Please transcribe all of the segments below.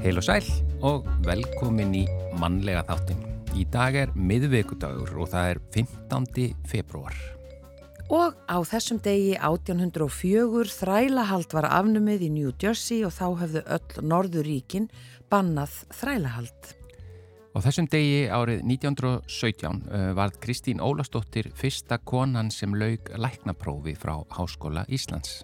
Heil og sæl og velkomin í mannlega þáttin. Í dag er miðveikudagur og það er 15. februar. Og á þessum degi 1804 þrælahald var afnumið í New Jersey og þá hefðu öll Norðuríkin bannað þrælahald. Á þessum degi árið 1917 uh, varð Kristín Ólastóttir fyrsta konan sem laug læknaprófi frá Háskóla Íslands.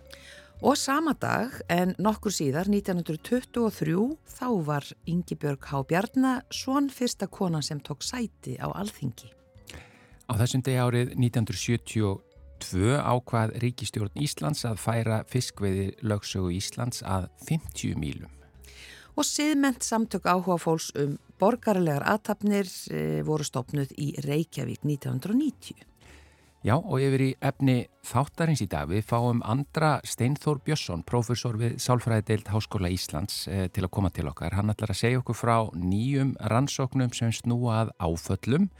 Og sama dag en nokkur síðar 1923 þá var Ingi Björg Há Bjarnar svon fyrsta konan sem tók sæti á alþingi. Á þessum degi árið 1972 ákvað Ríkistjórn Íslands að færa fiskveiði lögsögu Íslands að 50 mílum. Og siðment samtök áhuga fólks um borgarlegar aðtapnir e, voru stopnud í Reykjavík 1990. Já og yfir í efni þáttarins í dag við fáum andra Steinþór Björnsson, profesor við Sálfræðideild Háskóla Íslands e, til að koma til okkar. Hann ætlar að segja okkur frá nýjum rannsóknum sem snúað áföllum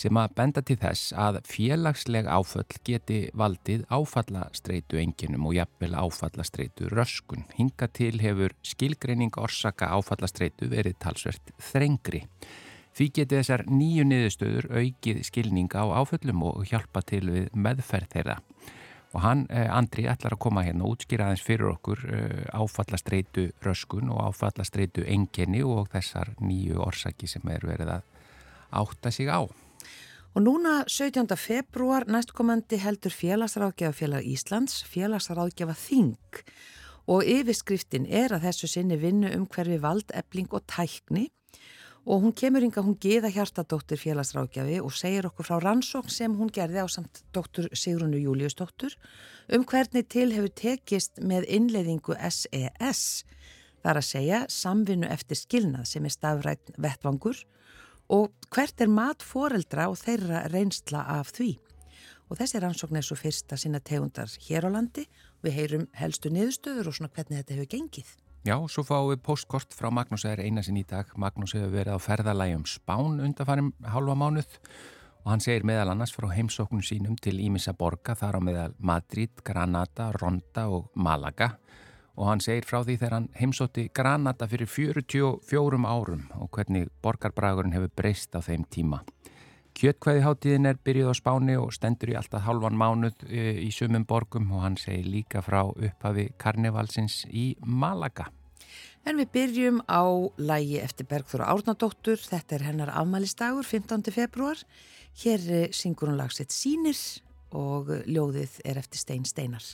sem að benda til þess að félagsleg áföll geti valdið áfallastreitu enginum og jafnvel áfallastreitu röskun. Hinga til hefur skilgreining orsaka áfallastreitu verið talsvert þrengri. Því geti þessar nýju niðurstöður aukið skilning á áföllum og hjálpa til við meðferð þeirra. Og hann, Andri, ætlar að koma hérna og útskýra aðeins fyrir okkur áfallastreitu röskun og áfallastreitu enginni og þessar nýju orsaki sem er verið að átta sig á. Og núna 17. februar næstkomandi heldur félagsráðgjafafélag Íslands, félagsráðgjafa Þing og yfirskriftin er að þessu sinni vinnu um hverfi vald, ebling og tækni og hún kemur yngar, hún geða hjartadóttir félagsráðgjafi og segir okkur frá rannsókn sem hún gerði á samt dóttur Sigrunu Júliusdóttur um hvernig til hefur tekist með innleiðingu SES, þar að segja samvinnu eftir skilnað sem er stafrætt vettvangur og hvert er mat foreldra og þeirra reynsla af því. Og þessi rannsókn er svo fyrsta sinna tegundar hér á landi. Við heyrum helstu niðurstöður og svona hvernig þetta hefur gengið. Já, svo fáum við postkort frá Magnús eða einasinn í dag. Magnús hefur verið á ferðalægjum Spán undanfarum halva mánuð og hann segir meðal annars frá heimsóknum sínum til Ímissa borga þar á meðal Madrid, Granada, Ronda og Malaga og hann segir frá því þegar hann heimsótti Granada fyrir 44 árum og hvernig borgarbragurinn hefur breyst á þeim tíma. Kjötkvæðiháttíðin er byrjuð á Spáni og stendur í alltaf halvan mánuð í sumum borgum og hann segir líka frá upphafi karnevalsins í Malaga. En við byrjum á lægi eftir Bergþóra Árnadóttur, þetta er hennar afmælistagur 15. februar. Hér syngur hún lagsitt Sýnir og ljóðið er eftir Stein Steinar.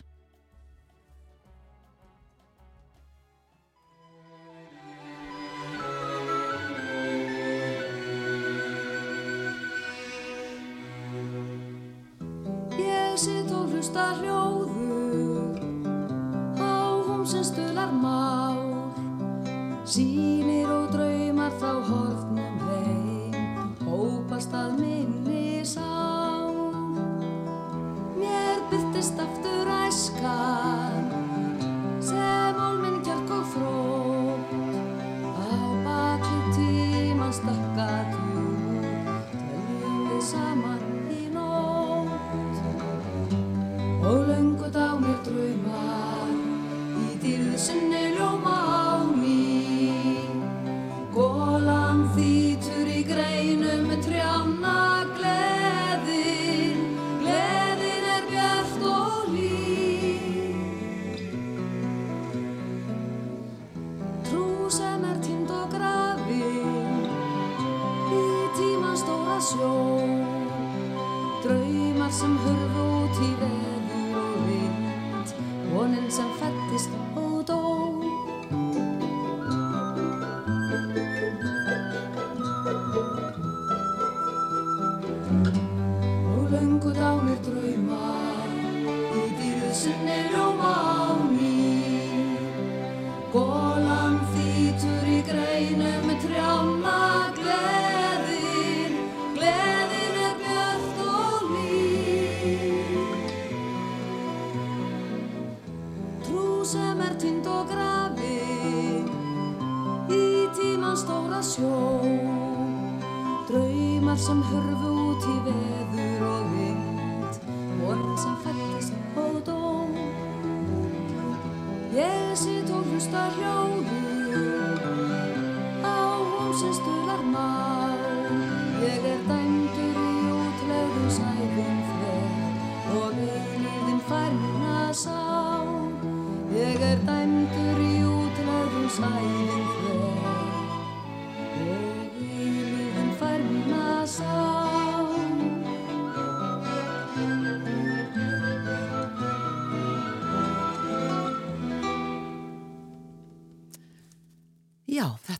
Sitt sem hörfu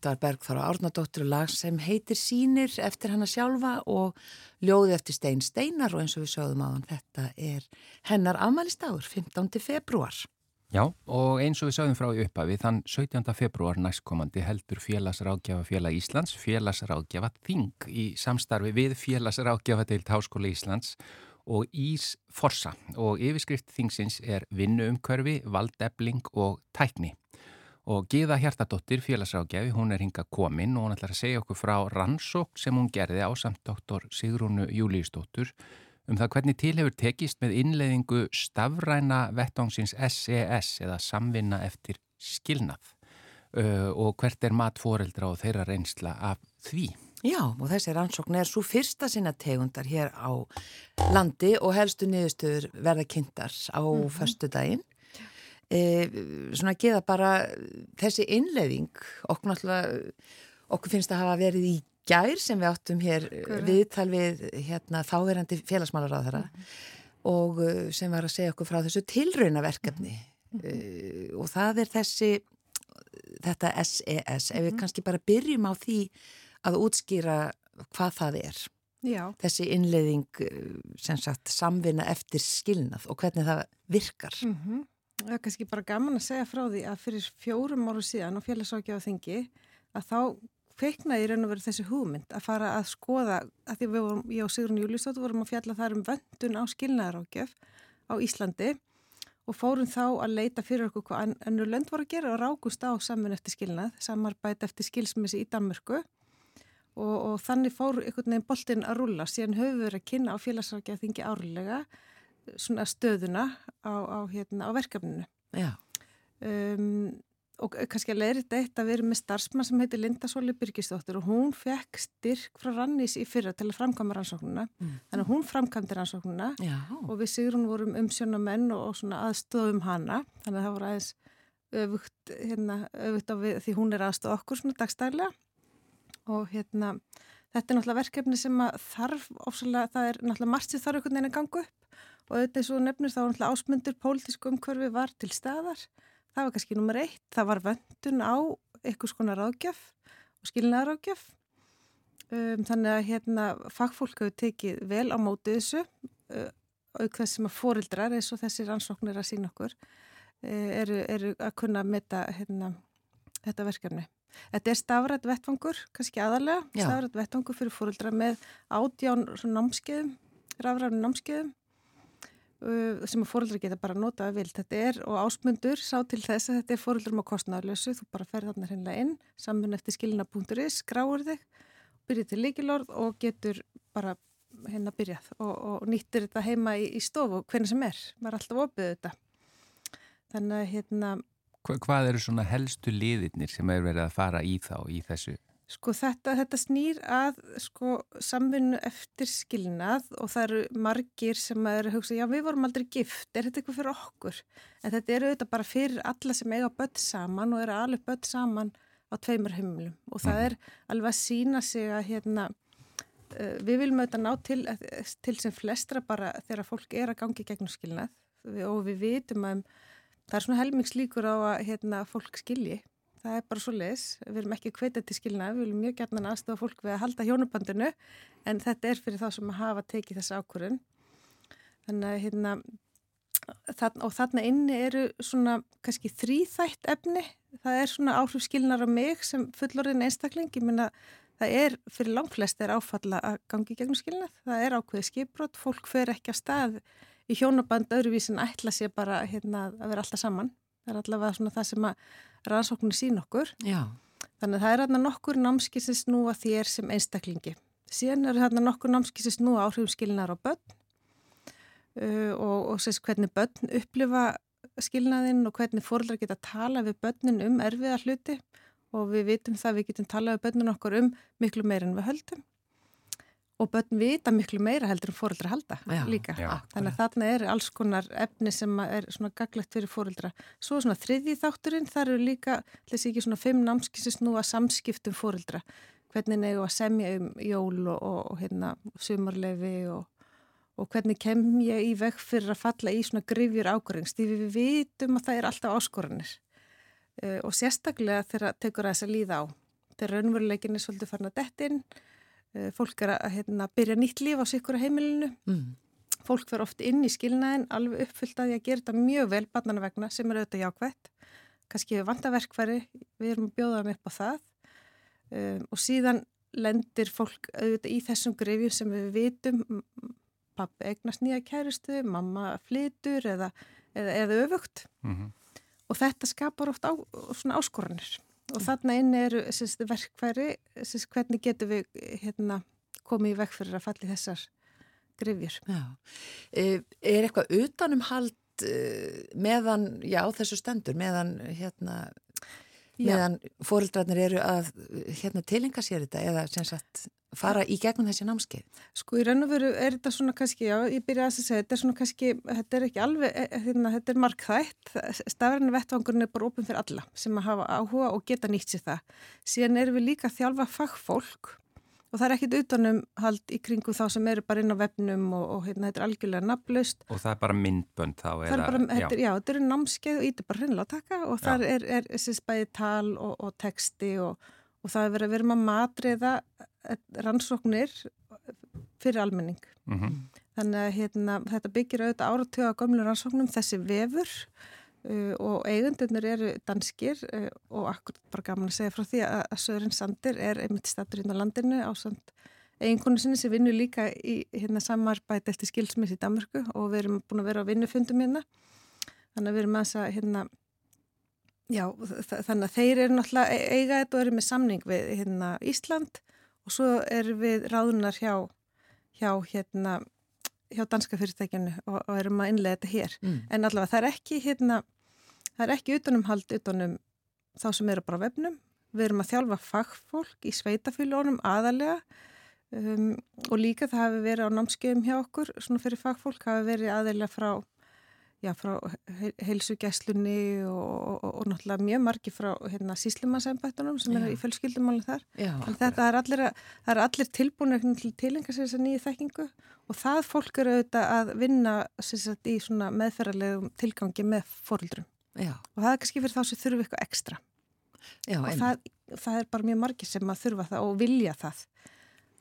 var Bergþóra Árnadóttir lag sem heitir Sýnir eftir hana sjálfa og ljóði eftir Stein Steinar og eins og við sögðum á hann, þetta er hennar afmælistagur, 15. februar. Já, og eins og við sögðum frá í upphafi, þann 17. februar næstkomandi heldur félagsrákjafa félag Íslands, félagsrákjafa Þing í samstarfi við félagsrákjafa deilt Háskóla Íslands og Ís Forsa og yfirskrift Þingsins er vinnuumkörfi, valdebling og tækni. Og Gíða Hjartadóttir, félagsrákjafi, hún er hinga komin og hún ætlar að segja okkur frá rannsók sem hún gerði á samt doktor Sigrúnu Júlíusdóttur um það hvernig til hefur tekist með innleiðingu stafræna vettvangsins SES eða samvinna eftir skilnað uh, og hvert er matforeldra og þeirra reynsla af því. Já, og þessi rannsókn er svo fyrsta sinna tegundar hér á landi og helstu niðurstöður verða kynntar á mm -hmm. förstu daginn. E, svona geða bara þessi innleiðing, okkur náttúrulega, okkur finnst að hafa verið í gær sem við áttum hér viðtal við hérna, þáverandi félagsmálar á þeirra mm -hmm. og uh, sem var að segja okkur frá þessu tilraunaverkefni mm -hmm. uh, og það er þessi þetta SES, e ef við mm -hmm. kannski bara byrjum á því að útskýra hvað það er Já. þessi innleiðing uh, sem sagt samvinna eftir skilnað og hvernig það virkar mhm. Það er kannski bara gaman að segja frá því að fyrir fjórum áru síðan á félagsákjáðu þingi að þá kveiknaði í raun og veru þessi hugmynd að fara að skoða, að því við vorum, ég og Sigrun Júlísdóttur vorum að fjalla þar um vöndun á skilnaðarákjöf á Íslandi og fórum þá að leita fyrir okkur hvað ennur lönd voru að gera og rákust á saman eftir skilnað, samarbæti eftir skilsmissi í Danmörku. Og, og þannig fór einhvern veginn boltinn að rulla, síðan höfum við verið að kynna á félagsrákjöf þingi árlega stöðuna á, á, hérna, á verkefninu. Já. Um, og kannski að leira þetta eitt að vera með starfsmann sem heitir Linda Sóli Byrkistóttir og hún fekk styrk frá Rannis í fyrra til að framkvæma rannsóknuna mm. þannig að hún framkvæmdi rannsóknuna Já. og við sigur hún vorum umsjónamenn og, og aðstofum hana þannig að það voru aðeins öfugt, hérna, öfugt við því hún er aðstof okkur svona dagstælega og hérna þetta er náttúrulega verkefni sem að þarf ósala, það er náttúrulega margt sem þarf einhvern veginn að ganga upp og auðvitað eins og nefnir þá náttúrulega ásmundur pólitísku umhverfi var til staðar. Það var kannski nummer eitt, það var vöndun á einhvers konar ráðgjöf og skilnaðar ráðgjöf um, þannig að hérna fagfólk hefur tekið vel á mótið þessu uh, auk þess sem að fórildrar eins og þessi rannsóknir að sína okkur uh, eru, eru að kunna metta hérna, þetta verkefni. Þetta er stafrætt vettfangur, kannski aðalega stafrætt vettfangur fyrir fórildra með ádján námskeiðum, rafræðum námskeiðum sem að fóröldra geta bara notað vilt. Þetta er og ásmundur sá til þess að þetta er fóröldrum á kostnæðarlösu. Þú bara ferð þarna hreinlega inn, saman eftir skilina.is, skráur þig, byrjið til líkilorð og getur bara hérna byrjað og, og nýttir þetta heima í, í stofu hvernig sem er. Það er alltaf opið þetta. Þannig að hérna... Hva, hvað eru svona helstu liðirnir sem er verið að fara í þá í þessu Sko þetta, þetta snýr að sko samvinnu eftir skilnað og það eru margir sem eru að hugsa, já við vorum aldrei gift, er þetta eitthvað fyrir okkur? En þetta eru auðvitað bara fyrir alla sem eiga börn saman og eru alveg börn saman á tveimur heimlum og það mhm. er alveg að sína sig að hérna, uh, við viljum auðvitað ná til, til sem flestra bara þegar fólk er að gangi gegnum skilnað og við vitum að það er svona helmingslíkur á að hérna, fólk skilji það er bara svo leis, við erum ekki hvetið til skilna, við viljum mjög gætna aðstofa fólk við að halda hjónubandinu en þetta er fyrir þá sem að hafa tekið þessa ákurinn þannig að hérna þann, og þarna inni eru svona kannski þrýþætt efni. Það er svona áhrif skilnar á mig sem fullorðin einstakling, ég minna það er fyrir langflest er áfalla að gangi gegnum skilnað, það er ákveðið skipbrot. Fólk fer ekki að stað í hjónuband öðruvísin ætla sér bara hérna, að vera alltaf saman það er allavega svona það sem að rannsóknir sín okkur. Já. Þannig að það er hérna nokkur námski sem snúa þér sem einstaklingi. Síðan eru hérna nokkur námski sem snúa áhrifskilnar á börn uh, og, og sérst hvernig börn upplifa skilnaðinn og hvernig fóröldrar geta að tala við börnin um erfiða hluti og við vitum það, við getum talað um börnun okkur um miklu meira en við höldum og börn vita miklu meira heldur en fóreldra halda já, líka. Já, Þannig að þarna er alls konar efni sem er svona gaglegt fyrir fóreldra. Svo svona þriði þátturinn, þar eru líka, þessi ekki svona fimm námskisins nú að samskiptum fóreldra. Hvernig negu að semja um jól og, og, og hérna sumarlefi og, og hvernig kem ég í veg fyrir að falla í svona grifjur águrings. Því við vitum að það er alltaf áskoranir uh, og sérstaklega þegar tekur að þess að líða á. Þegar raunveruleikin er svolítið farin að dettin Eh, fólk er að hérna, byrja nýtt líf á sikkur heimilinu. Mm. fólk fer oft inn í skilnaðin alveg uppfyllt að því að gera þetta mjög vel barnana vegna sem er auðvitað jákvægt kannski við vandaverkfæri við erum að bjóða þeim upp á það. Um, og síðan lendir fólk auðvitað í þessum grefjum sem við vitum. Pappi eignast nýja kæristu mamma flytur eða, eða, eða öfugt. Mm -hmm. og þetta skapar oft á, svona áskoranir og þarna inn eru sérst, verkfæri, sérst, hvernig getum við hérna, komið í vekk fyrir að falli þessar grifjur. E, er eitthvað utanumhald e, meðan, já þessu stendur, meðan hérna meðan fóreldrarnir eru að hérna, tilenga sér þetta eða sem sagt fara í gegnum þessi námskeið? Sko í raun og veru er þetta svona kannski, já, ég byrja að segja, þetta er svona kannski, þetta er ekki alveg, e, e, hérna, þetta er markþætt, stafræðinu vettvangurinn er bara opinn fyrir alla sem að hafa áhuga og geta nýtt sér það. Síðan erum við líka að þjálfa fagfólk og það er ekkit utanum hald í kringu þá sem eru bara inn á vefnum og, og hérna, þetta er algjörlega nafnlaust. Og það er bara myndbönd þá? Það er bara, já. Þetta, já, þetta eru námskeið og ítir bara hreinlega að taka og það er, er, er spæði tal og, og texti og, og það er verið að vera með matriða eh, rannsóknir fyrir almenning. Mm -hmm. Þannig að hérna, þetta byggir auðvitað áratöga gömlu rannsóknum þessi vefur uh, og eigundunir eru danskir uh, og akkur bara gaman að segja frá því að, Sören Sander er einmitt statur inn á landinu á eiginkonu sinni sem vinnur líka í hérna, samarbæti eftir skilsmiss í Danmarku og við erum búin að vera á vinnufundum hérna. Þannig að við erum að þess að hérna Já, þannig að þeir eru náttúrulega e-, eiga þetta og eru með samning við hérna, Ísland og svo eru við ráðunar hjá, hjá, hérna, hjá danska fyrirtækjunu og, og erum að innlega þetta hér. Mm. En allavega það er ekki, hérna, það er ekki utanumhald utanum þá sem eru bara vefnum. Við erum að þjálfa fagfólk í sveitafílónum aðalega um, og líka það hafi verið á námskeiðum hjá okkur, svona fyrir fagfólk hafi verið aðalega frá já, frá heilsugesslunni og, og, og náttúrulega mjög margi frá hérna, síslimansæmbættunum sem er í fjölskyldumáli þar. Já, þetta er allir, er allir tilbúinir til tilenga sér þess að nýja þekkingu. Og það fólk eru auðvitað að vinna sagt, í meðferðarlegum tilgangi með fóröldrum. Og það er kannski fyrir þá sem þurfu eitthvað ekstra. Já, og það, það er bara mjög margi sem að þurfa það og vilja það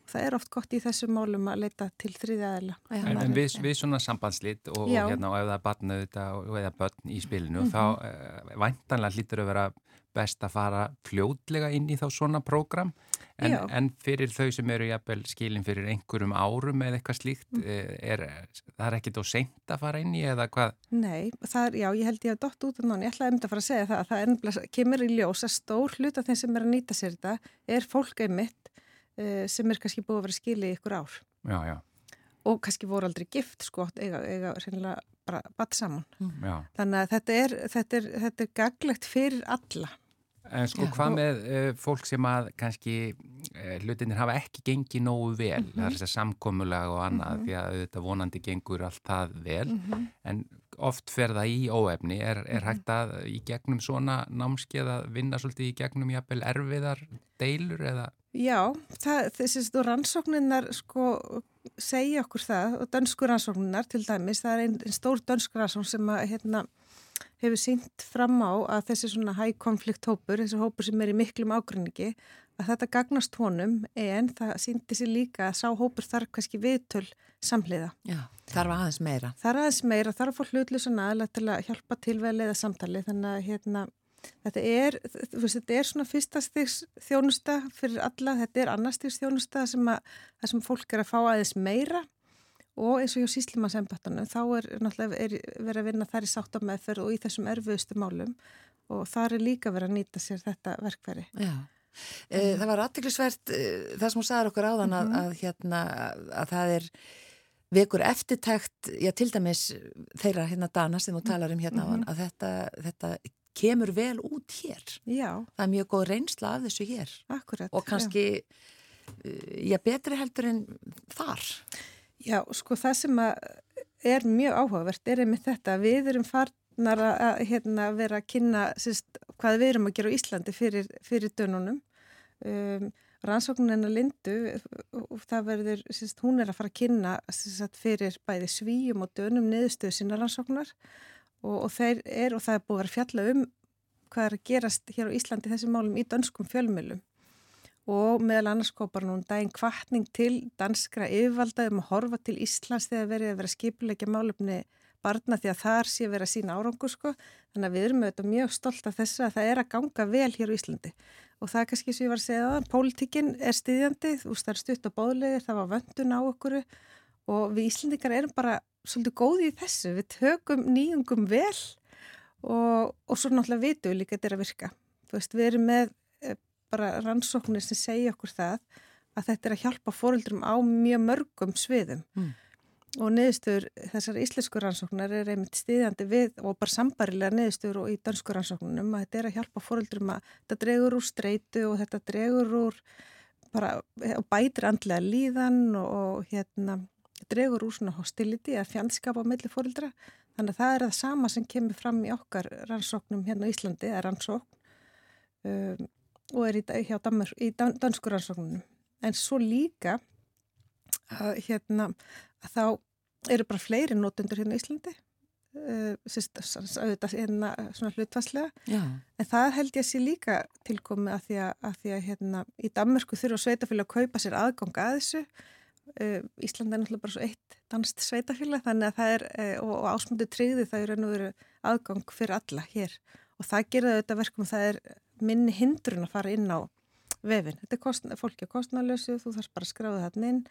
það er oft gott í þessum málum að leita til þriðaðila. En, en við, við svona sambandslít og, og hérna og ef það er barn og eða börn í spilinu mm -hmm. þá uh, væntanlega hlýtur að vera best að fara fljótlega inn í þá svona prógram en, en fyrir þau sem eru jafnvel skilin fyrir einhverjum árum eða eitthvað slíkt mm. Eh, er, það er ekkit á seint að fara inn í eða hvað? Nei, er, já, ég held ég að dott út af náni, ég ætlaði um þetta að fara að segja það að það er, kemur í ljós að stór hlut af þeim sem er að nýta sér þetta er fólk einmitt uh, sem er kannski búið að vera skilið í ykkur ár. Já, já. Og kannski voru aldrei gift, sko, eiga, eiga reynilega bara batt saman. Mm. Þannig að þetta er, þetta er, þetta er gaglegt fyrir alla. En sko, hvað með uh, fólk sem að kannski uh, hlutinir hafa ekki gengið nógu vel, mm -hmm. það er þess að samkomulega og annað, mm -hmm. því að þetta vonandi gengur allt það vel, -hmm. en oft fer það í óefni, er, er mhm. hægt að í gegnum svona námskeið að vinna svolítið í gegnum jafnvel erfiðar deilur eða? Já, það, þessi rannsókninnar sko segja okkur það og dönsku rannsókninnar til dæmis, það er einn ein stór dönsk rannsókn sem að, hérna, hefur sínt fram á að þessi svona high conflict hópur, þessi hópur sem er í miklum ágrinningi, að þetta gagnast honum en það sínti sér líka að sá hópur þarf kannski viðtöl samhliða. Já, þarf aðeins meira. Þarf aðeins meira, þarf að fá hlutlusan aðlega til að hjálpa til við að leiða samtali þannig að hérna Þetta er, veist, þetta er svona fyrstastiks þjónusta fyrir alla, þetta er annarstiks þjónusta sem að sem fólk er að fá aðeins meira og eins og hjá síslimasembattanum þá er náttúrulega verið að vinna þar í sáttameðferð og í þessum erfuðustu málum og þar er líka verið að nýta sér þetta verkveri. Já. E, það var aðtiklisvert e, það sem hún sagði okkur áðan mm -hmm. að, að, hérna, að það er vekur eftirtækt, já til dæmis þeirra hérna dana sem þú talar um hérna mm -hmm. að þetta, þetta kemur vel út hér. Já. Það er mjög góð reynsla af þessu hér. Akkurat. Og kannski, já, betri heldur en þar. Já, sko það sem er mjög áhugavert er einmitt þetta. Við erum farnar að hérna, vera að kynna sérst, hvað við erum að gera á Íslandi fyrir, fyrir dönunum. Um, rannsóknuna Lindu og það verður, sérst, hún er að fara að kynna sérst, fyrir bæði svíjum og dönum niðurstöðu sína rannsóknar og, og, er, og það er búið að fjalla um hvað er að gerast hér á Íslandi þessum málum í dönskum fjölmjölum og meðal annars kopar nú daginn kvartning til danskra yfirvalda um að horfa til Íslands þegar verið að vera skipulegja málefni barna því að þar sé verið að sína árangur sko. Þannig að við erum auðvitað mjög stolt af þessu að það er að ganga vel hér á Íslandi. Og það er kannski sem ég var að segja það, pólitikinn er veist það er stutt á bóðlegir, það var vöndun á okkur og við Íslandikar erum bara svolítið góði í þessu. Við tökum nýjungum vel og, og svo náttúrulega vitum við líka þetta er að virka. Þú veist við erum með bara rannsóknir sem segja okkur það að þetta er að hjálpa fóröldrum á mjög mörgum sviðum. Mm og neðistur þessar íslensku rannsóknar er einmitt stiðjandi við og bara sambarilega neðistur og í dansku rannsóknunum að þetta er að hjálpa fóröldurum að þetta dregur úr streitu og þetta dregur úr bara bætir andlega líðan og, og hérna dregur úr svona hostility að fjandskapa á milli fóröldra þannig að það er það sama sem kemur fram í okkar rannsóknum hérna á Íslandi, það er rannsókn. Um, og er í, hjá Danmur, í dansku rannsóknunum en svo líka að hérna að þá eru bara fleiri nótundur hérna í Íslandi uh, sérst, auðvitað hérna svona hlutvarslega en það held ég að sé líka tilkomi að því að, að, því að hérna í Danmörku þurfa sveitafélag að kaupa sér aðgang að þessu. Uh, Íslandi er náttúrulega bara svo eitt danst sveitafélag þannig að það er uh, og, og ásmundu tryggði það eru aðgang fyrir alla hér. Og það gerða auðvitað verkum það er minni hindrun að fara inn á vefin, þetta er kost, fólki að kostnarlösu þú þarfst bara að skráða þarna inn.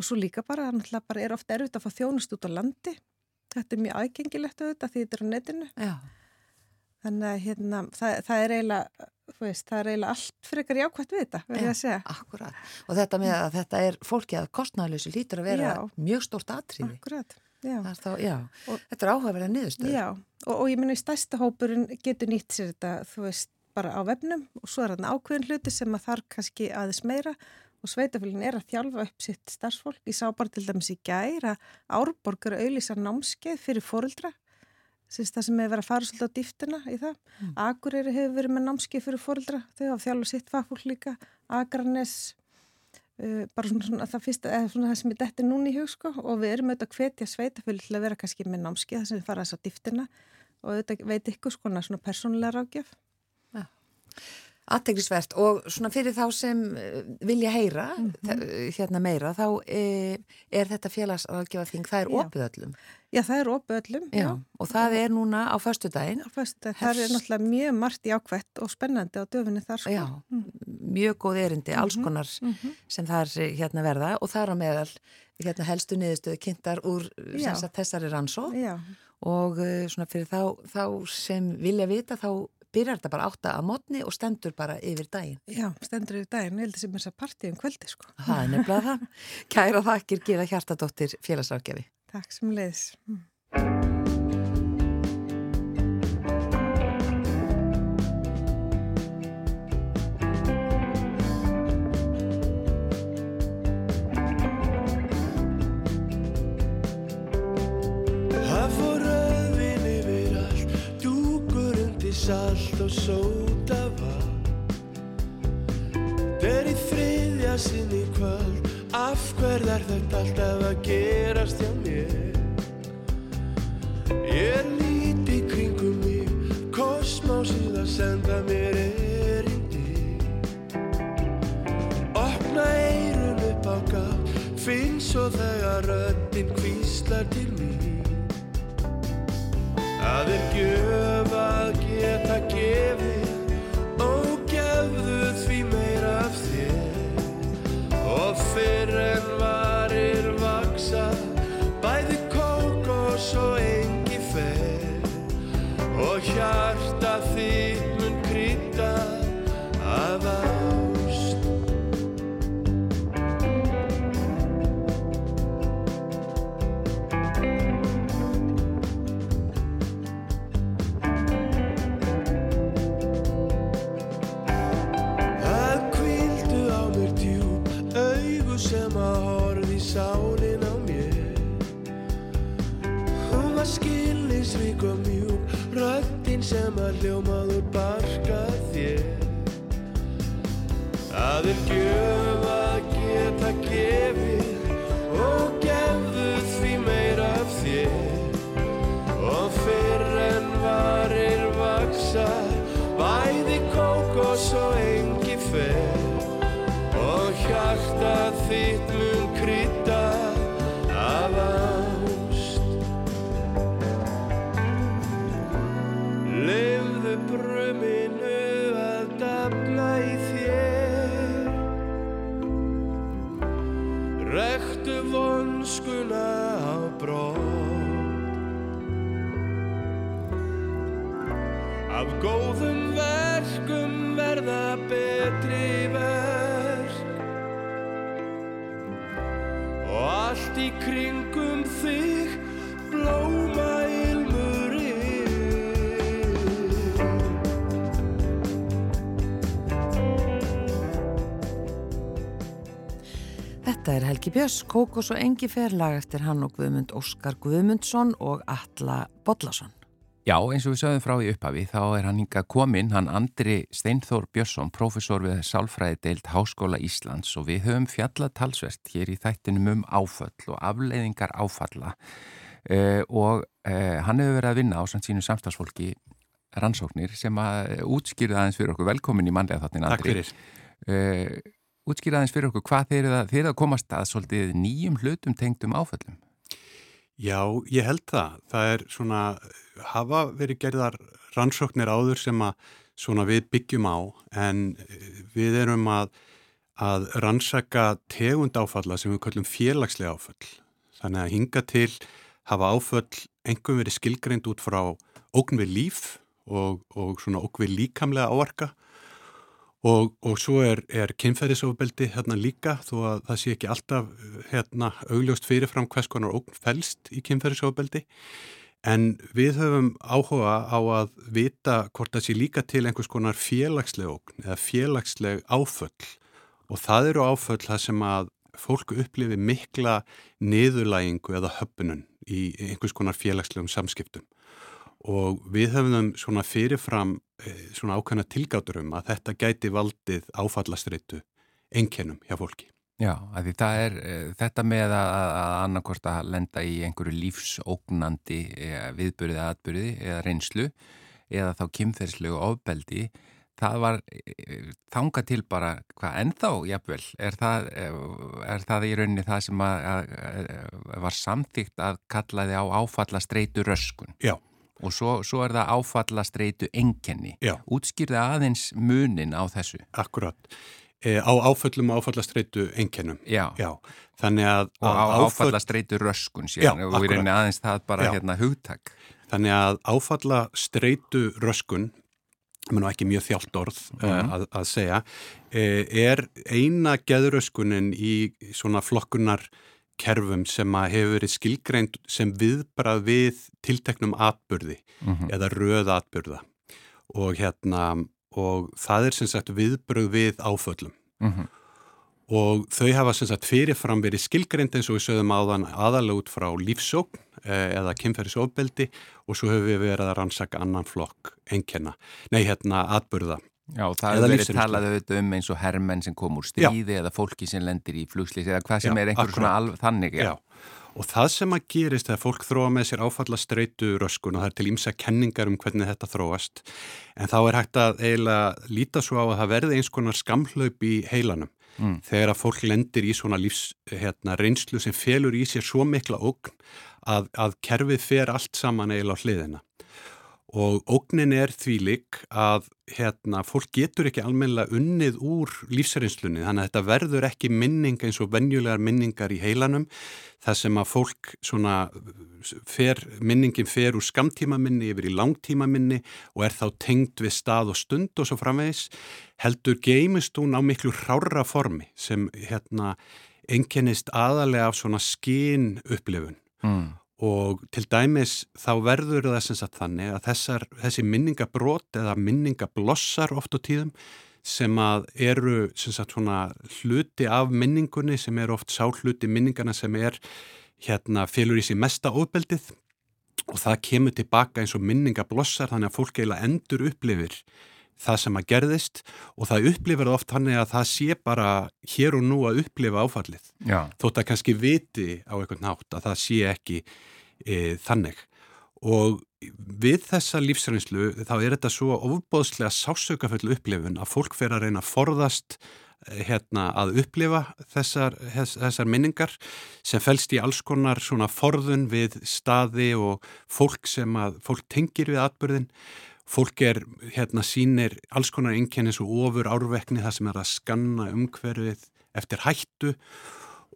Og svo líka bara, bara er ofta erfitt að fá þjónust út á landi. Þetta er mjög aðgengilegt auðvitað því þetta er á netinu. Já. þannig að hérna, það, það er eiginlega veist, það er eiginlega allt fyrir ekkar jákvæmt við þetta verður ég að segja. Akkurat, og þetta með að þetta er fólki að kostnæðalösu lítur að vera já. mjög stórt atriði. Akkurat, já, þá, já. Og, Þetta er áhugaverða niðurstöð Já, og, og ég minna í stærsta hópurinn getur nýtt sér þetta, þú veist bara á vefnum og svo er þarna ákveðin hluti sem að þarf kannski aðeins meira og sveitafélagin er að þjálfa upp sitt starfsfólk. Ég sá bara til dæmis í gæri að árborgar auðlýsa námskeið fyrir fóruldra, það sem hefur verið að fara svolítið á dýftina í það. Mm. Akureyri hefur verið með námskeið fyrir fóruldra, þau hafa þjálfa sitt fagfólk líka, Akranes, uh, bara svona, svona það fyrsta, eða svona það sem er dætti núni í hug sko og við erum auðvitað að hvetja sveitafélag til að vera kannski með námskeið það sem við fara þess á dýftina og auðvitað veit ykkur skona svona persónulega rákjöf. Ja. Aðteglisvert og svona fyrir þá sem eh, vilja heyra mm -hmm. hérna meira þá e, er þetta félagsraðgjöfaþing, það er opið öllum. Já, það er opið öllum. Já, já. og það er núna á förstu daginn. Á förstu daginn, það er náttúrulega mjög margt jákvætt og spennandi á döfinni þar sko. Já, mm. mjög góð erindi, alls mhm, konar mm -hmm. sem það er eh, hérna verða og það er á meðal hérna helstu niðurstöðu kynntar úr þessari rannsó og svona fyrir þá, þá sem vilja vita þá byrjar þetta bara átta að mótni og stendur bara yfir daginn. Já, stendur yfir daginn, ég held sem er þess að partíum kvöldi sko. Það er nefnilega það. Kæra þakkir, Gíða Hjartadóttir, félagsákjafi. Takk sem leiðis. Salt og sóta vatn. Er í þriðja sinn í kvöld. Af hverð er þetta alltaf að gerast hjá mér? Ég líti kringum mig Kosmásið að senda mér erindi. Opna eirun upp á gátt Finn svo þegar röndin kvíslar til mér Það er gjöf sem að Af góðum verkum verða betri verk Og allt í kringum þig blóma Þetta er Helgi Björns, Kókos og Engifer lag eftir hann og Guðmund Óskar Guðmundsson og Alla Bodlason. Já, eins og við sögum frá í upphafi, þá er hann hinga kominn, hann Andri Steinþór Björnsson, profesor við Sálfræði deilt Háskóla Íslands og við höfum fjallað talsvert hér í þættinum um áföll og afleiðingar áfalla uh, og uh, hann hefur verið að vinna á samt sínu samstagsfólki rannsóknir sem að útskýrða aðeins fyrir okkur velkomin í mannlega þáttin Takk Andri. fyrir. Uh, útskýrða aðeins fyrir okkur hvað þeir að, þeir að komast að svolítið nýjum hlutum tengdum áföllum. Já, ég held það. Það er svona, hafa verið gerðar rannsóknir áður sem að svona við byggjum á en við erum að, að rannsaka tegund áfalla sem við kallum félagslega áfall. Þannig að hinga til hafa áfall engum verið skilgreind út frá ógn við líf og, og svona ógn við líkamlega áarka Og, og svo er, er kynferðisofbeldi hérna líka þó að það sé ekki alltaf hérna augljóst fyrirfram hvers konar ógn fælst í kynferðisofbeldi. En við höfum áhuga á að vita hvort það sé líka til einhvers konar félagsleg ógn eða félagsleg áföll. Og það eru áföll það sem að fólku upplifi mikla niðurlægingu eða höfnun í einhvers konar félagslegum samskiptum og við höfum svona fyrirfram svona ákveðna tilgátur um að þetta gæti valdið áfallastreitu einkennum hjá fólki. Já, því það er þetta með að, að annarkort að lenda í einhverju lífsógnandi viðbyrði eða atbyrði eða reynslu eða þá kymferðslegu ofbeldi það var þanga til bara hvað ennþá, jafnvel, er það, er það í rauninni það sem að, að var samþygt að kallaði á áfallastreitu röskun? Já. Og svo, svo er það áfallastreitu enkenni. Já. Útskýrði aðeins munin á þessu. Akkurat. E, á áföllum og áfallastreitu enkennum. Já. Já. Þannig að... Og á áfall... áfallastreitu röskun síðan. Já, og við reynir aðeins það bara Já. hérna hugtak. Þannig að áfallastreitu röskun, menn og ekki mjög þjált orð mm -hmm. að, að segja, e, er eina geðröskunin í svona flokkunar kerfum sem að hefur verið skilgreind sem viðbrað við tilteknum atbyrði Mm -hmm. eða röð atbyrða og hérna og það er sem sagt viðbröð við áföllum Mm -hmm. og þau hafa sem sagt fyrirfram verið skilgreind eins og við sögum áðan aðalega út frá lífsókn eða kynferðisofbeldi og svo hefur við verið að rannsaka annan flokk enkenna, nei hérna atbyrða Já, það hefur verið talað auðvitað um eins og hermenn sem kom úr stríði eða fólki sem lendir í flugslýs eða hvað sem Já, er einhver svona alv þannig. Já, og það sem að gerist þegar fólk þróa með sér áfalla streitu röskun og það er til ímsa kenningar um hvernig þetta þróast en þá er hægt að eiginlega líta svo á að það verði eins konar skamhlaup í heilanum. Mm. þegar að fólk lendir í svona lífs hérna, reynslu sem felur í sér svo mikla ógn að, að kerfið fer allt saman eiginlega á hliðina og ógnin er því lík að hérna, fólk getur ekki almennilega unnið úr lífsreynslunni þannig að þetta verður ekki minning eins og venjulegar minningar í heilanum þar sem að fólk svona fer, minningin fer úr skamtímaminni yfir í langtímaminni og er þá tengd við stað og stund og svo framvegis heldur geimist hún á miklu hrára formi sem hérna einkennist aðalega af svona skinn upplifun Mm. Og til dæmis þá verður það sem sagt þannig að þessar, þessi minningabrót eða minningablossar oft á tíðum sem að eru sem sagt svona hluti af minningunni sem er oft sá hluti minningana sem er hérna félur í sig mesta óbeldið og það kemur tilbaka eins og minningablossar þannig að fólk eiginlega endur upplifir það sem að gerðist og það upplifir oft þannig að það sé bara hér og nú að upplifa áfallið. Já. þótt að kannski viti á einhvern nátt að það sé ekki e, þannig. Og við þessa lífsreynslu þá er þetta svo ofbóðslega sásaukafull upplifun að fólk fer að reyna að forðast e, hérna að upplifa þessar, þessar minningar sem fælst í alls konar svona forðun við staði og fólk sem að fólk tengir við atbyrðin fólk er hérna sínir alls konar einkennis og ofur árvekni það sem er að skanna umhverfið eftir hættu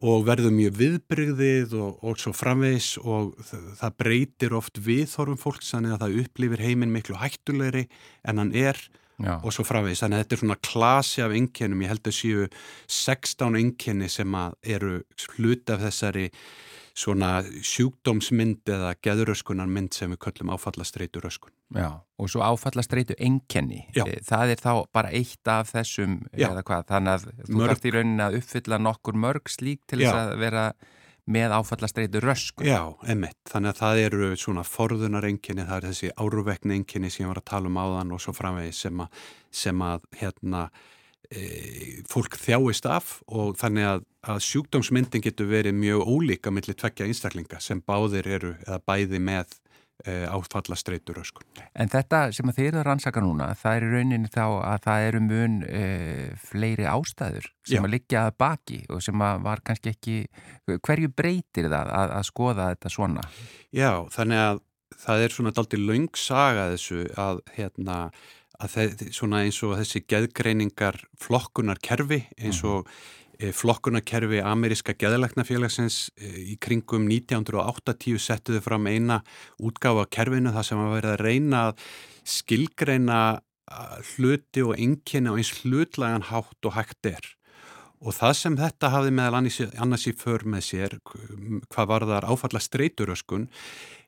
og verður mjög viðbrygðið og, og svo framvegs og það breytir oft viðhorfum fólk þannig að það upplifir heiminn miklu hættulegri en hann er Já. og svo framvegs þannig að þetta er svona klasi af einkennum, ég held að séu 16 einkenni sem eru hlut af þessari svona sjúkdómsmynd eða geðuröskunarmynd sem við köllum áfallastreitu röskun. Já, og svo áfallastreitu enkenni. Já. Eh, það er þá bara eitt af þessum, Já. eða hvað, þannig að þú Mörg. þarft í rauninni að uppfylla nokkur mörg slík til þess að vera með áfallastreitu röskun. Já, emitt. Þannig að það eru svona forðunar enginni, það er þessi áruvekni enginni sem ég var að tala um áðan og svo framvegi sem að, sem að hérna, e, fólk þjáist af og þannig að, að sjúkdómsmyndin getur verið mjög ólíka millir tveggja einstaklinga sem báðir eru eða bæði með áfallastreitur öskun. En þetta sem þið eru að rannsaka núna, það er í rauninni þá að það eru mun e, fleiri ástæður sem Já. að liggja að baki og sem að var kannski ekki, hverju breytir það að, að skoða þetta svona? Já, þannig að það er svona daldi laungsaga þessu að hérna að þeir, svona eins og þessi geðgreiningar flokkunar kerfi eins og e, flokkunarkerfi ameríska geðlæknafélagsins e, í kringum 1980 settuðu fram eina útgáfa kerfinu þar sem að verið að reyna að skilgreina a, hluti og enginni á eins hlutlagan hátt og hægt er. Og það sem þetta hafði meðal annars, annars í för með sér, hvað var þar áfalla streyturöskun,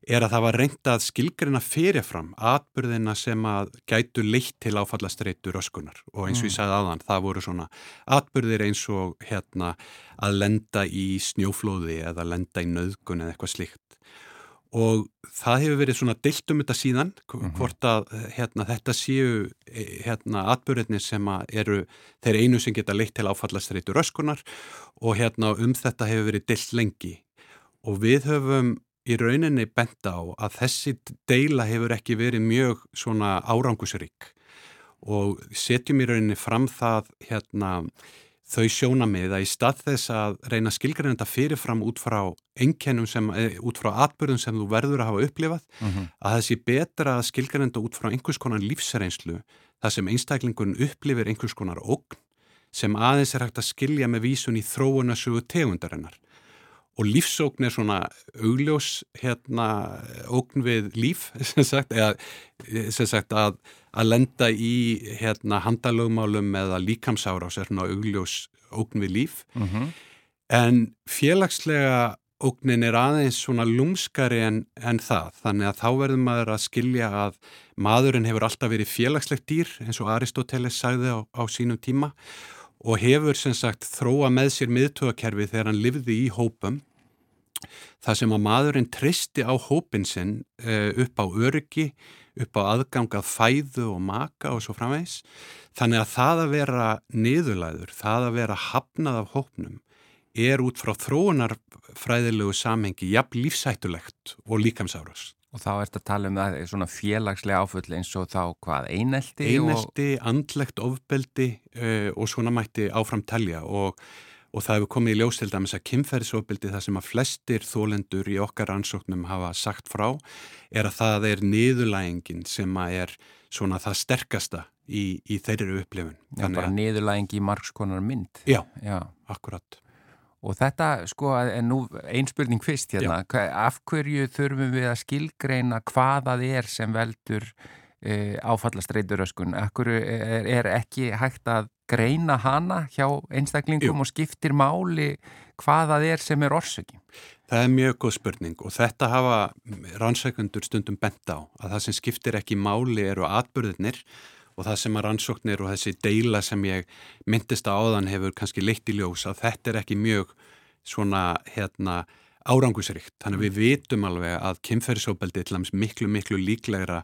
er að það var reynd að skilgrina fyrirfram atbyrðina sem að gætu leitt til áfalla streyturöskunar og eins og ég sagði aðan, það voru svona atbyrðir eins og hérna að lenda í snjóflóði eða lenda í nöðgun eða eitthvað slíkt og það hefur verið svona dilt um þetta síðan hvort að hérna, þetta séu hérna, atbyrðinir sem eru þeir einu sem geta leitt til áfallastreitur öskunar og hérna um þetta hefur verið dilt lengi. Og við höfum í rauninni bent á að þessi deila hefur ekki verið mjög svona árangusrík og setjum í rauninni fram það hérna þau sjónamið að í stað þess að reyna skilgreinenda fyrirfram út frá einkennum sem, út frá atbyrðum sem þú verður að hafa upplifað, Mm -hmm. að það sé betra að skilgreinenda út frá einhvers konar lífsreynslu, það sem einstaklingun upplifir einhvers konar ógn sem aðeins er hægt að skilja með vísun í þróunasögu tegundarinnar. Og lífsókn er svona augljós hérna ógn við líf, sem sagt, eða sem sagt að, að lenda í hérna handalögmálum eða líkamsárás er svona augljós ógn við líf. Mm -hmm. En félagslega ógnin er aðeins svona lúmskari en, en það. Þannig að þá verður maður að skilja að maðurinn hefur alltaf verið félagslegt dýr eins og Aristóteles sagði á, á sínum tíma og hefur sem sagt þróa með sér miðtögakerfi þegar hann livði í hópum Það sem að maðurinn tristi á hópin sinn uh, upp á öryggi, upp á aðgangað fæðu og maka og svo framvegs. Þannig að það að vera niðurlæður, það að vera hafnað af hópnum er út frá þróunarfræðilegu samhengi jafn lífsættulegt og líkamsárás. Og þá ert að tala um það svona félagslega áfull eins og þá hvað einelti? Einelti, og... andlegt ofbeldi uh, og svona mætti áfram telja og og það hefur komið í ljós til dæmis að kynferðisofbildi það sem að flestir þólendur í okkar ansóknum hafa sagt frá er að það er niðurlægingin sem að er svona það sterkasta í, í þeirri upplifun. Já, bara niðurlægingi í margskonar mynd. Já, Já. akkurat. Og þetta, sko, en nú einn spurning fyrst hérna, Já. af hverju þurfum við að skilgreina hvaða það er sem veldur e, áfallastreituröskun? Akkur er, er ekki hægt að greina hana hjá einstaklingum Jú. og skiptir máli hvaða er sem er orsöki? Það er mjög góð spurning og þetta hafa rannsækundur stundum bent á að það sem skiptir ekki máli eru atbyrðinir og það sem að rannsóknir og þessi deila sem ég myndist á áðan hefur kannski leitt í ljós að þetta er ekki mjög svona hérna árangusrikt. Þannig að við vitum alveg að kynferðisofbeldi er miklu, miklu líklegra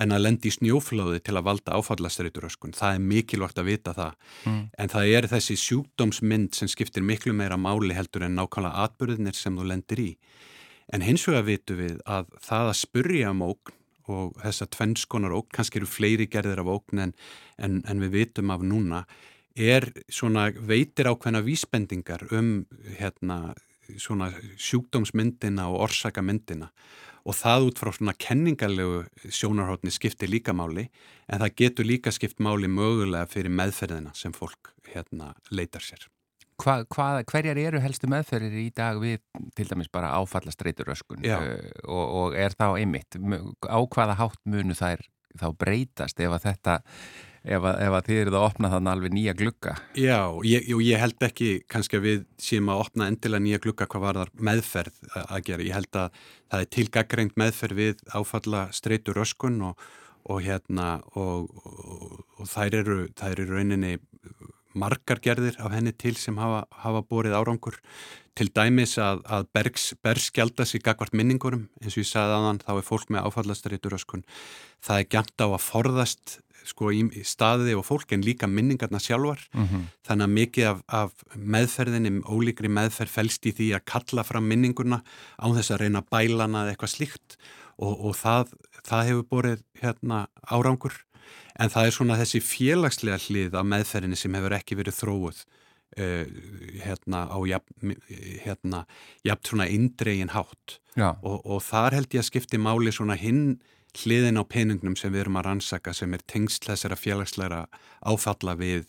en að lendi í snjóflóði til að valda áfallastreituröskun. Það er mikilvægt að vita það. Mm. En það er þessi sjúkdómsmynd sem skiptir miklu meira máli heldur en nákvæmlega atbyrðinir sem þú lendir í. En hins vegar vitum við að það að spurja um ógn og þessa tvennskonar ógn, kannski eru fleiri gerðir af ógn en, en, en við vitum af núna, er svona veitir ákveðna vísbendingar um hérna svona sjúkdómsmyndina og orsakamyndina og það út frá svona kenningarlegu sjónarhóttni skiptir líka máli en það getur líka skipt máli mögulega fyrir meðferðina sem fólk hérna leitar sér. Hva, hva, hverjar eru helstu meðferðir í dag við til dæmis bara áfallastreituröskun uh, og, og er þá einmitt á hvaða hátt munu þær þá breytast ef að þetta ef að, ef að þið eruð að opna þannig alveg nýja glugga. Já, ég, ég held ekki kannski að við séum að opna endilega nýja glugga hvað var þar meðferð að gera. Ég held að það er tilgaggreint meðferð við áfalla streytur öskun og, og hérna og, og, og þær eru, þær eru rauninni margar gerðir af henni til sem hafa, hafa borið árangur til dæmis að, að bergs, bergskjaldast í gagvart minningurum eins og ég sagði aðan þá er fólk með áfallastreitur öskun það er gæmt á að forðast sko í staði og fólk en líka minningarna sjálfar. Mm -hmm. þannig að mikið af, af meðferðinni, ólíkri meðferð fælst í því að kalla fram minninguna á þess að reyna bælana eða eitthvað slíkt. Og, og það, það hefur borið hérna árangur. En það er svona þessi félagslega hlið af meðferðinni sem hefur ekki verið þróuð uh, hérna á jafn, hérna, jafn svona indregin hátt. Og, og þar held ég að skipti máli svona hinn hliðin á peningnum sem við erum að rannsaka sem er tengst þessara félagsleira áfalla við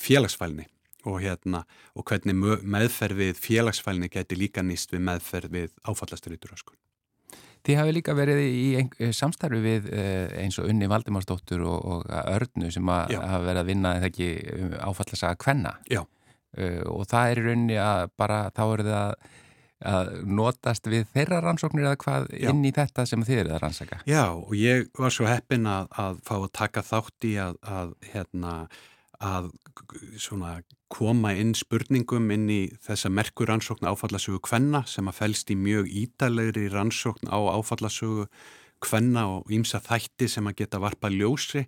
félagsfælni og, hérna, og hvernig meðferð við félagsfælni geti líka nýst við meðferð við áfallastritur öskun. Þið hafi líka verið í samstarfi við eh, eins og Unni Valdimarsdóttur og, og Örnu sem að hafa verið að vinna eða ekki um áfallasaga kvenna Já. Uh, og það er í rauninni að bara þá eru það að notast við þeirra rannsóknir eða hvað Já. inn í þetta sem þið eruð að rannsaka? Já, og ég var svo heppin að, að fá að taka þátt í að, að, hérna, að koma inn spurningum inn í þessa merkur rannsókn áfallasögu kvenna sem að fælst í mjög ídalegri rannsókn á áfallasögu kvenna og ímsa þætti sem að geta varpa ljósri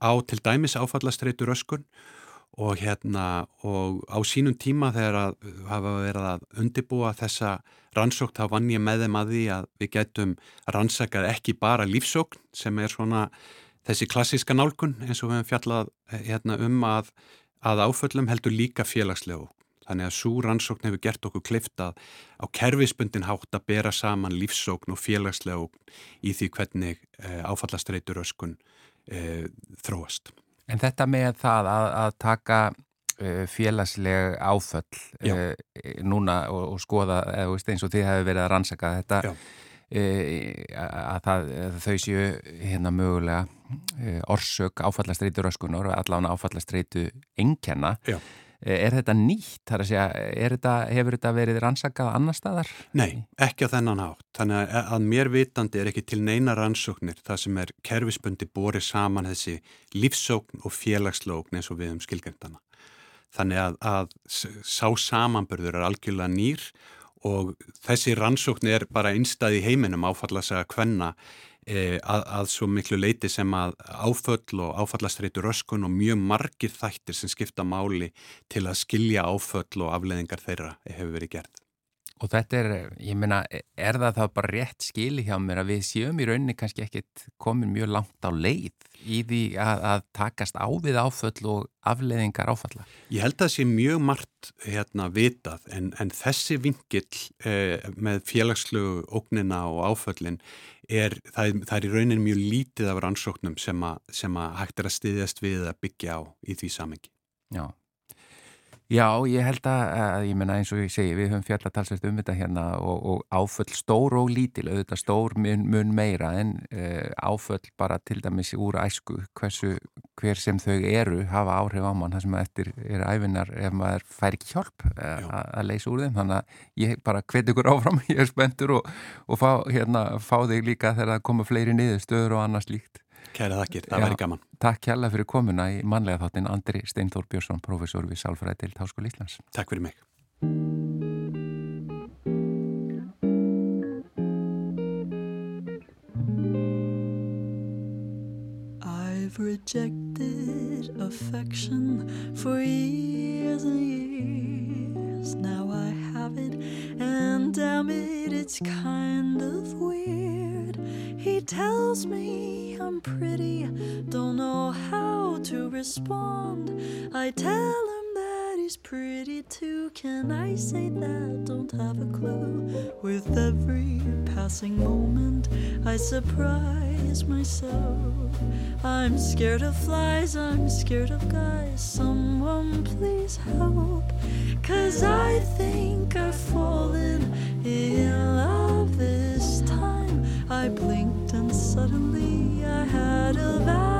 á til dæmis áfallastreitur öskun og hérna og á sínum tíma þegar að hafa verið að undibúa þessa rannsókt þá vann ég með þeim að því að við getum rannsakað ekki bara lífsókn sem er svona þessi klassíska nálgun eins og við hefum fjallað hérna, um að, að áföllum heldur líka félagslegu þannig að svo rannsókn hefur gert okkur kliftað á kerfisbundin hátt að bera saman lífsókn og félagslegu í því hvernig e, áfallastreitur öskun e, þróast. En þetta með það að, að taka uh, félagsleg áföll uh, núna og, og skoða, eins og þið hefur verið að rannsaka þetta, uh, að, það, að þau séu hérna mögulega orsök áfallastreitu röskunar og allan áfallastreitu engkenna. Já. Er þetta nýtt? Segja, þetta, hefur þetta verið rannsakað annar staðar? Nei, ekki á þennan hátt. Þannig að mér vitandi er ekki til neina rannsóknir það sem er kerfisbundi borið saman þessi lífsókn og félagslókn eins og við um skilgjendana. Þannig að, að sá samanbörður er algjörlega nýr og þessi rannsókn er bara einstað í heiminum áfalla að segja hvenna e, að, að svo miklu leiti sem að áföll og áfallastreitur öskun og mjög margir þættir sem skipta máli til að skilja áföll og afleðingar þeirra hefur verið gert. Og þetta er, ég meina, er það þá bara rétt skili hjá mér að við séum í rauninni kannski ekkit komin mjög langt á leið í því að, að takast á við áföll og afleðingar áfalla? Ég held að það sé mjög margt hérna vitað en, en þessi vingill eh, með félagslegu ógnina og áföllin er, það, það er í rauninni mjög lítið af rannsóknum sem að, sem að hægt er að styðjast við að byggja á í því samengi. Já. Já, ég held að, ég menna eins og ég segi, við höfum fjallatalsvægt um þetta hérna og, og áföll stór og lítil, auðvitað stór mun, mun meira en uh, áföll bara til dæmis úr æsku, hversu, hver sem þau eru hafa áhrif á mann, það sem eftir er æfinar ef maður fær ekki hjálp uh, að leysa úr þeim, þannig að ég bara hvet ykkur áfram, ég er spenntur og, og fá, hérna, fá þig líka þegar það koma fleiri niður stöður og annars líkt. Kæra þakkir, það væri gaman. Takk hjalla fyrir komuna í manlega þáttin Andri Steintór Björnsson, professor við Salfræði til Táskóli Íslands. Takk fyrir mig. I've rejected affection for years and years Now I have it, and damn it, it's kind of weird. He tells me I'm pretty, don't know how to respond. I tell him She's pretty too. Can I say that? Don't have a clue. With every passing moment, I surprise myself. I'm scared of flies, I'm scared of guys. Someone please help. Cause I think I've fallen in love this time. I blinked and suddenly I had a vow.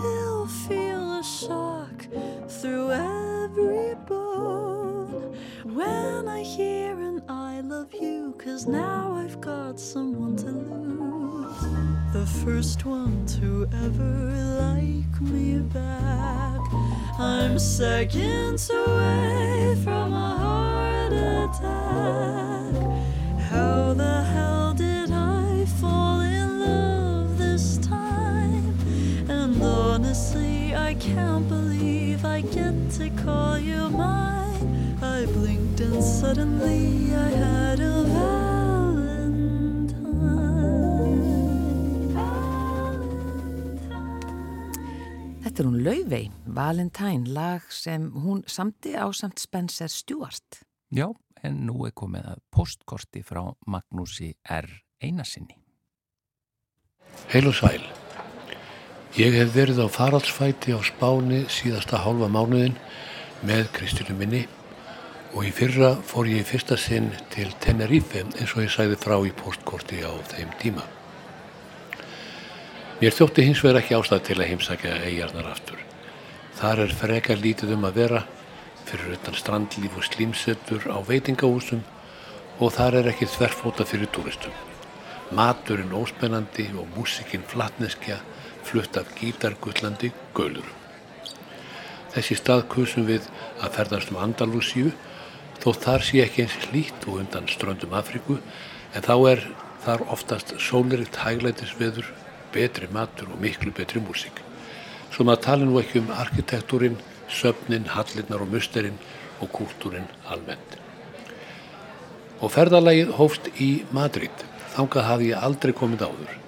still feel a shock through every bone when I hear an I love you, cause now I've got someone to lose. The first one to ever like me back. I'm seconds away from a heart attack. To call you mine. I blinked and suddenly I had a vow. Þetta er hún Lauvei, Valentine, lag sem hún samti á samt Spencer Stewart. Já, en nú er komið að postkorti frá Magnúsi R. Einarsinni. Heil og sæl. Ég hef verið á faraldsfæti á spáni síðasta hálfa mánuðin með Kristjúnu minni og í fyrra fór ég fyrsta sinn til Tenerife eins og ég sæði frá í postkorti á þeim tíma. Mér þótti hins vegar ekki ástæð til að heimsækja eigarnar aftur. Þar er freka lítið um að vera fyrir utan strandlíf og slímsettur á veitingahúsum og þar er ekki þverfóta fyrir túristum. Maturinn óspennandi og músikinn flatneskja flutt af gítargullandi gölurum. Þessi stað kusum við að ferðast um Andalúsíu þó þar sé ekki eins hlít og undan ströndum Afriku en þá er þar oftast sóliritt hæglætisveður betri matur og miklu betri músík. Svo maður tala nú ekki um arkitektúrin, söfnin, hallinnar og musterinn og kúltúrin almennt. Og ferðalagið hófst í Madrid. Þangað hafði ég aldrei komið áður.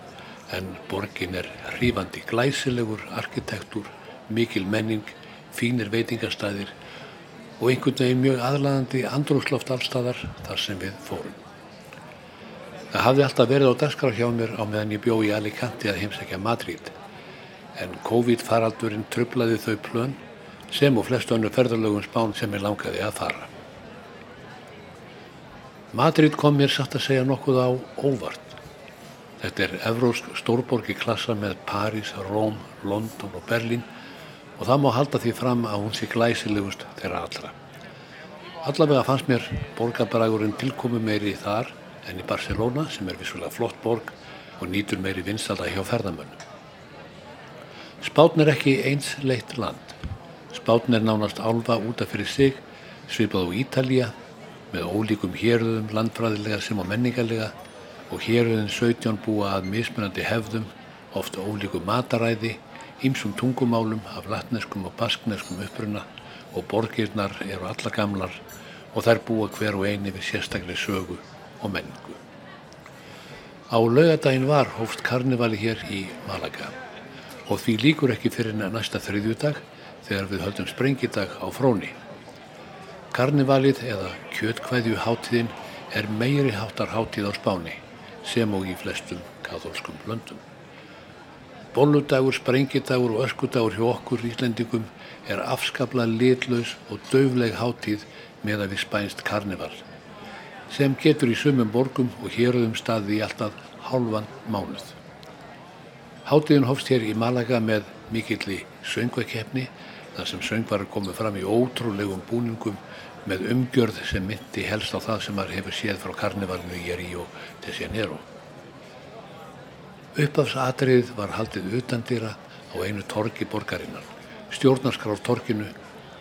En borgin er hrífandi glæsilegur arkitektúr, mikil menning, fínir veitingastæðir og einhvern veginn mjög aðlæðandi andrúsloft allstæðar þar sem við fórum. Það hafði alltaf verið á dagskraf hjá mér á meðan ég bjó í Alicante að heimsækja Madrid en COVID-faraldurinn trublaði þau plön sem og flestu önnu ferðarlögum spán sem ég langaði að fara. Madrid kom mér satt að segja nokkuð á óvart. Þetta er evrósk stórborgi klassa með París, Róm, London og Berlín og það má halda því fram að hún sé glæsilegust þeirra allra. Allavega fannst mér borgarbrægurinn tilkomi meiri þar en í Barcelona sem er vissulega flott borg og nýtur meiri vinstalda hjá ferðamönnum. Spátn er ekki eins leitt land. Spátn er nánast álfa útaf fyrir sig, svipað á Ítalija með ólíkum héröðum landfræðilega sem á menningarlega og héröðin 17 búa að mismunandi hefðum, ofta ólíkum mataræði, ímsum tungumálum af latneskum og baskneskum uppruna og borgirnar eru alla gamlar og þær búa hver og eini við sérstaklega sögu og menningu. Á laugadaginn var hófst karnevali hér í Malaga og því líkur ekki fyrir næsta þriðjudag þegar við höldum sprengidag á fróni. Karnevalið eða kjötkvæðju hátíðin er meiri háttar hátíð á spáni sem og í flestum katholskum löndum. Bolludagur, sprengidagur og öskudagur hjá okkur íslendingum er afskapla litlaus og döfleg hátíð með að við spænst karneval sem getur í sumum borgum og héruðum staði í alltaf hálfan mánuð. Hátíðin hófst hér í Malaga með mikilli söngvakefni þar sem söngvarar komið fram í ótrúlegum búningum með umgjörð sem myndi helst á það sem maður hefur séð frá karnevalinu í Rio de Janeiro. Uppafsatriðið var haldið utandýra á einu torgi borgarinnar, stjórnarskrár torginu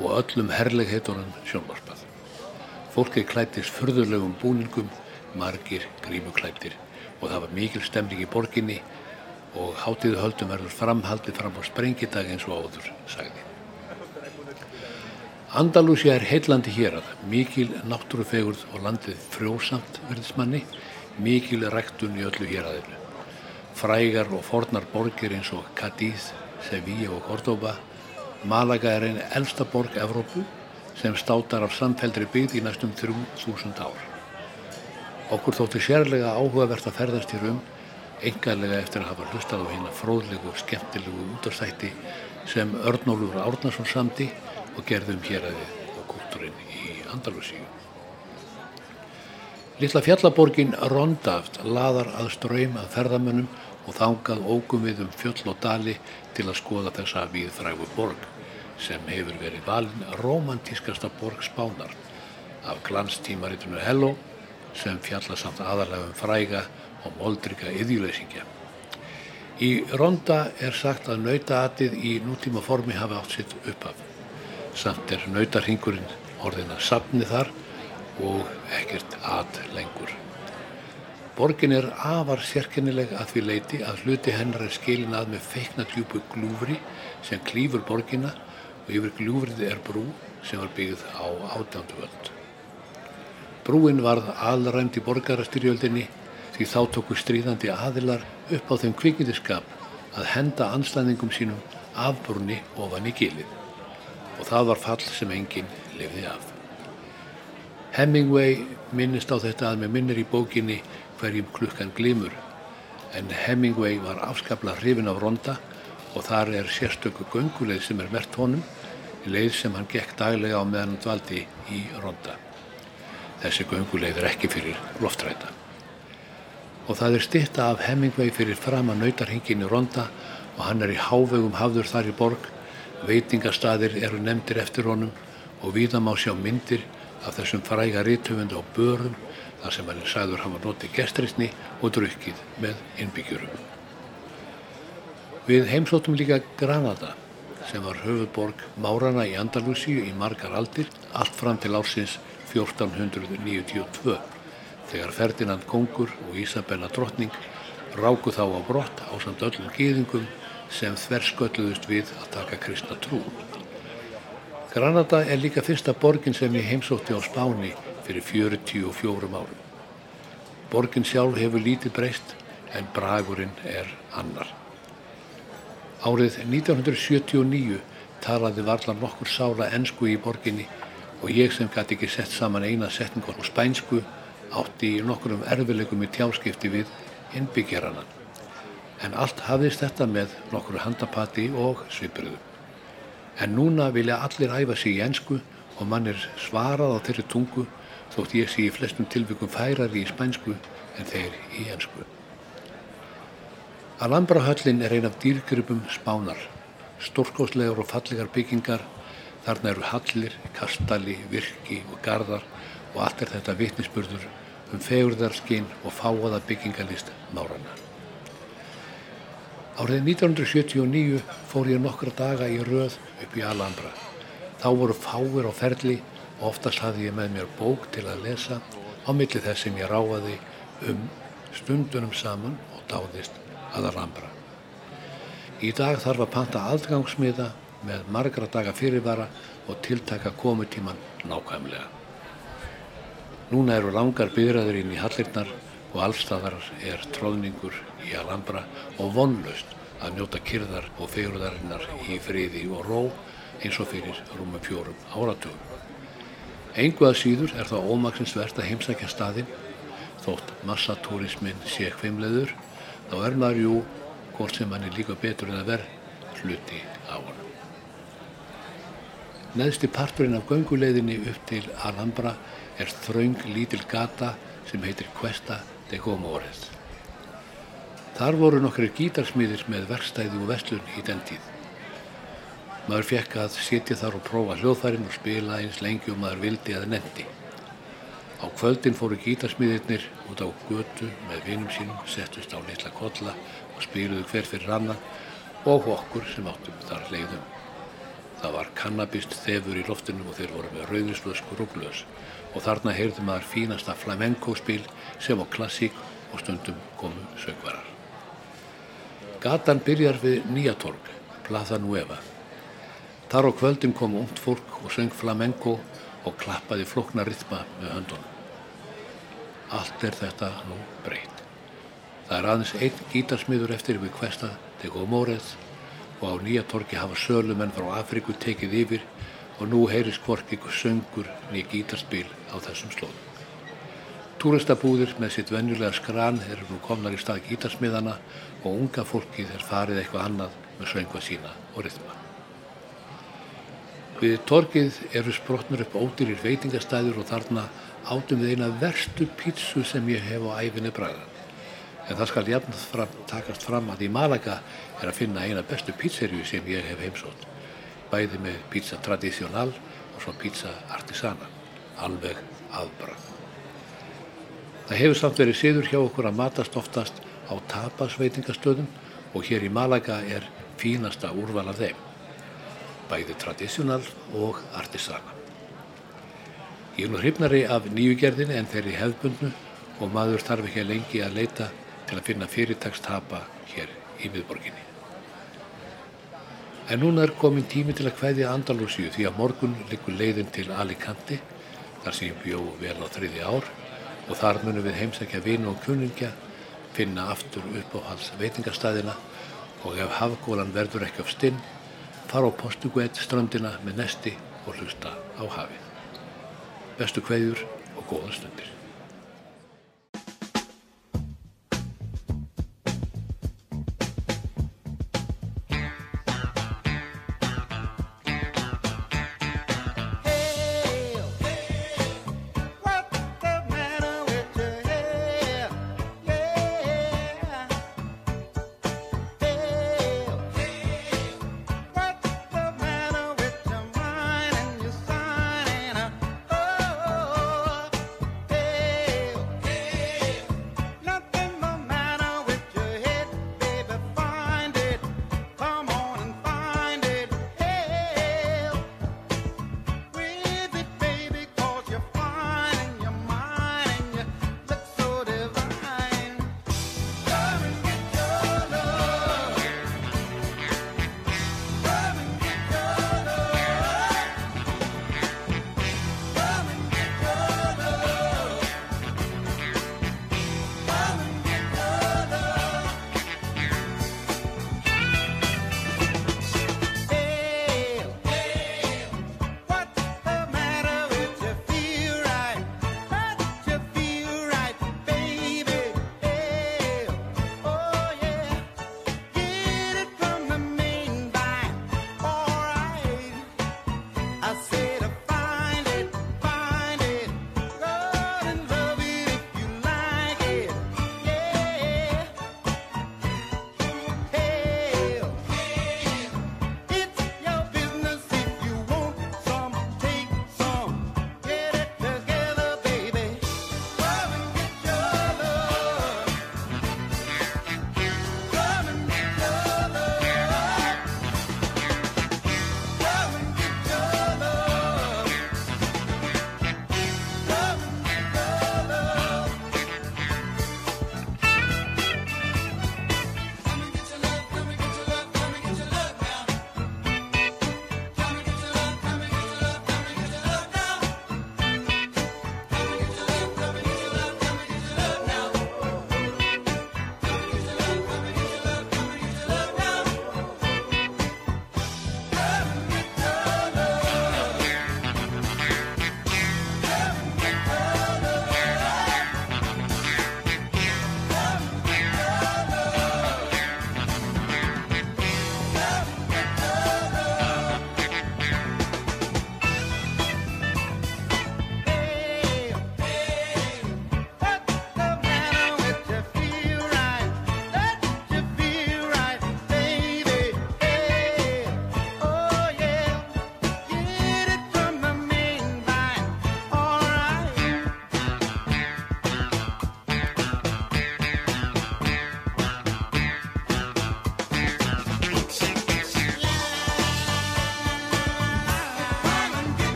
og öllum herlegheitunum sjónvarpað. Fólki klættist förðurlegum búningum, margir grímuklættir og það var mikil stemning í borginni og hátíðu höldum verður framhaldið fram á sprengidag eins og áður, sagði. Andalúsia er heillandi hér að mikil náttúrufegurð og landið frjósamt verðismanni, mikil ræktun í öllu hér aðeinu. Frægar og fornar borgir eins og Cadiz, Sevilla og Córdoba, Malaga er einn elsta borg Evrópu sem státar af samfældri byggð í næstum 3000 ár. Okkur þótti sérlega áhugavert að ferðast hér um, engarlega eftir að hafa hlustað á hérna fróðlegu og skemmtilegu útastætti sem Örnólfur Árnarsson samdi og gerðum hér aðið og kultúrin í Andalusíu. Lilla fjallaborgin Rondaft laðar að ströym að ferðamönnum og þangað ógum við um fjöll og dali til að skoða þessa viðfrægu borg sem hefur verið valin romantískasta borg spánar af glanstímaritinu Hello sem fjalla samt aðalega um fræga og moldrika yðjuleysingja. Í Ronda er sagt að nautaatið í nútíma formi hafi átt sitt uppaf. Samt er nautarhingurinn orðin að sapni þar og ekkert at lengur. Borgin er afar sérkennileg að því leiti að hluti hennar er skilin að með feikna djúpu glúfri sem klýfur borgina og yfir gljúfrið er brú sem var byggð á átjándu völd. Brúin varð alræmt í borgarastyrjöldinni því þá tóku stríðandi aðilar upp á þeim kvikindiskap að henda anslæðingum sínum afbrunni ofan í gilið og það var fall sem enginn lifði af. Hemingway minnist á þetta að með minnir í bókinni hverjum klukkan glimur en Hemingway var afskapla hrifin af ronda og þar er sérstöku gönguleið sem er mert honum leið sem hann gekk daglega á meðan hann dvaldi í ronda. Þessi gönguleið er ekki fyrir loftræta. Og það er stitta af Hemingway fyrir fram að nautarhingin í ronda og hann er í hávegum hafður þar í borg. Veitingastadir eru nefndir eftir honum og viðam á sjá myndir af þessum fræga rítumund á börum þar sem hann er sagður hafa notið gestrisni og drukkið með innbyggjurum. Við heimsóttum líka Granada sem var höfuborg Márana í Andalúsíu í margar aldir allt fram til ársins 1492 þegar Ferdinand Kongur og Isabella Drottning ráku þá á brott á samt öllum gýðingum sem þverskölluðust við að taka kristna trú. Granada er líka fyrsta borgin sem ég heimsótti á Spáni fyrir 44 árum. Borgin sjálf hefur lítið breyst en bragurinn er annar. Árið 1979 talaði varðlan nokkur sála ennsku í borginni og ég sem gæti ekki sett saman eina setningu á spænsku átti í nokkurum erfileikum í tjáskipti við innbyggjarana. En allt hafðist þetta með nokkuru handapati og svipurðu. En núna vilja allir æfa sig í ennsku og mann er svarað á þeirri tungu þótt ég sé í flestum tilvikum færari í spænsku en þeir í ennsku. Alhambra-höllin er ein af dýrgripum spánar, stórkóslegar og fallegar byggingar, þarna eru hallir, kastali, virki og gardar og allt er þetta vitnisspurður um fegurðarskinn og fáaða byggingalist márana. Árið 1979 fór ég nokkra daga í röð upp í Alhambra. Þá voru fáir á ferli og oftast hafði ég með mér bók til að lesa á milli þess sem ég ráði um stundunum saman og dáðist að rambra. Í dag þarf að panta aðgangsmiða með margra daga fyrirvara og tiltaka komutíman nákvæmlega. Núna eru langar byrjaður inn í hallirnar og allstaðar er tróðningur í Alhambra og vonlaust að njóta kyrðar og fegurðarinnar í friði og ró eins og fyrir rúmum fjórum áratugum. Engu að síður er það ómaksinsvert að heimsækja staðinn þótt massatúrismin sé hvimleður þá er maður jú hvort sem hann er líka betur en að verð hluti á hann. Neðsti parturinn af gönguleiðinni upp til Alhambra er þraung lítil gata sem heitir Cuesta de Gomorrez. Þar voru nokkru gítarsmiðir með verkstæði og vestlun í den tíð. Maður fekk að sitja þar og prófa hljóðfærin og spila eins lengi og maður vildi að nefndi. Á kvöldin fóru gítarsmiðirnir út á götu með vinum sínum, settust á litla kolla og spiluðu hver fyrir annan og okkur sem áttum þar leiðum. Það var kannabist þefur í loftunum og þeir voru með rauðislöskur og glös og þarna heyrði maður fínasta flamenco spil sem á klassík og stundum komu sögvarar. Gatan byrjar við Nýjatorg, Plaza Nueva. Þar á kvöldin kom ungt fólk og söng flamenco og klappaði flokna rytma með höndunum. Allt er þetta nú breytt. Það er aðeins einn gítarsmiður eftir við Kvesta til Gómórið og á nýja torki hafa sölumenn frá Afriku tekið yfir og nú heyrist hvorki ykkur söngur nýja gítarspil á þessum slóðum. Túristabúðir með sitt venjulega skran eru nú komnar í stað gítarsmiðana og unga fólkið er farið eitthvað annað með söngu sína og rytma. Við torkið eru sprotnur upp ódýrir veitingastæður og þarna átum við eina verstu pítsu sem ég hef á æfinni bræðan. En það skal jafn fram, takast fram að í Malaga er að finna eina bestu pítserju sem ég hef heimsótt. Bæði með pizza tradicional og svo pizza artisana. Alveg aðbrað. Það hefur samt verið siður hjá okkur að matast oftast á tapasveitingastöðum og hér í Malaga er fínasta úrval af þeim bæði tradísjónal og artisana. Ég er nú hrifnari af nýjugerðinni en þeirri hefðbundnu og maður þarf ekki að lengi að leita til að finna fyrirtagstapa hér í miðborginni. En núna er komin tími til að hvaðja Andalúsíu því að morgun likur leiðin til Alicante, þar sem ég bjó vel á þriði ár og þar munum við heimsækja vinu og kuningja, finna aftur upp á hals veitingastæðina og ef hafgólan verður ekki á stinn fara á Portuguet strandina með nesti og hlusta á hafið. Bestu kveðjur og góða stundir.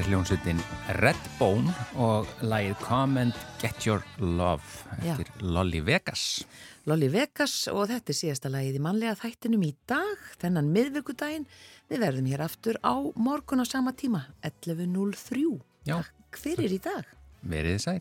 Er hljómsveitin Redbone og lagið Come and Get Your Love eftir Já. Lolly Vegas. Lolly Vegas og þetta er síðasta lagið í mannlega þættinum í dag, þennan miðvíkudaginn. Við verðum hér aftur á morgun á sama tíma, 11.03. Takk fyrir í dag. Verið sæl.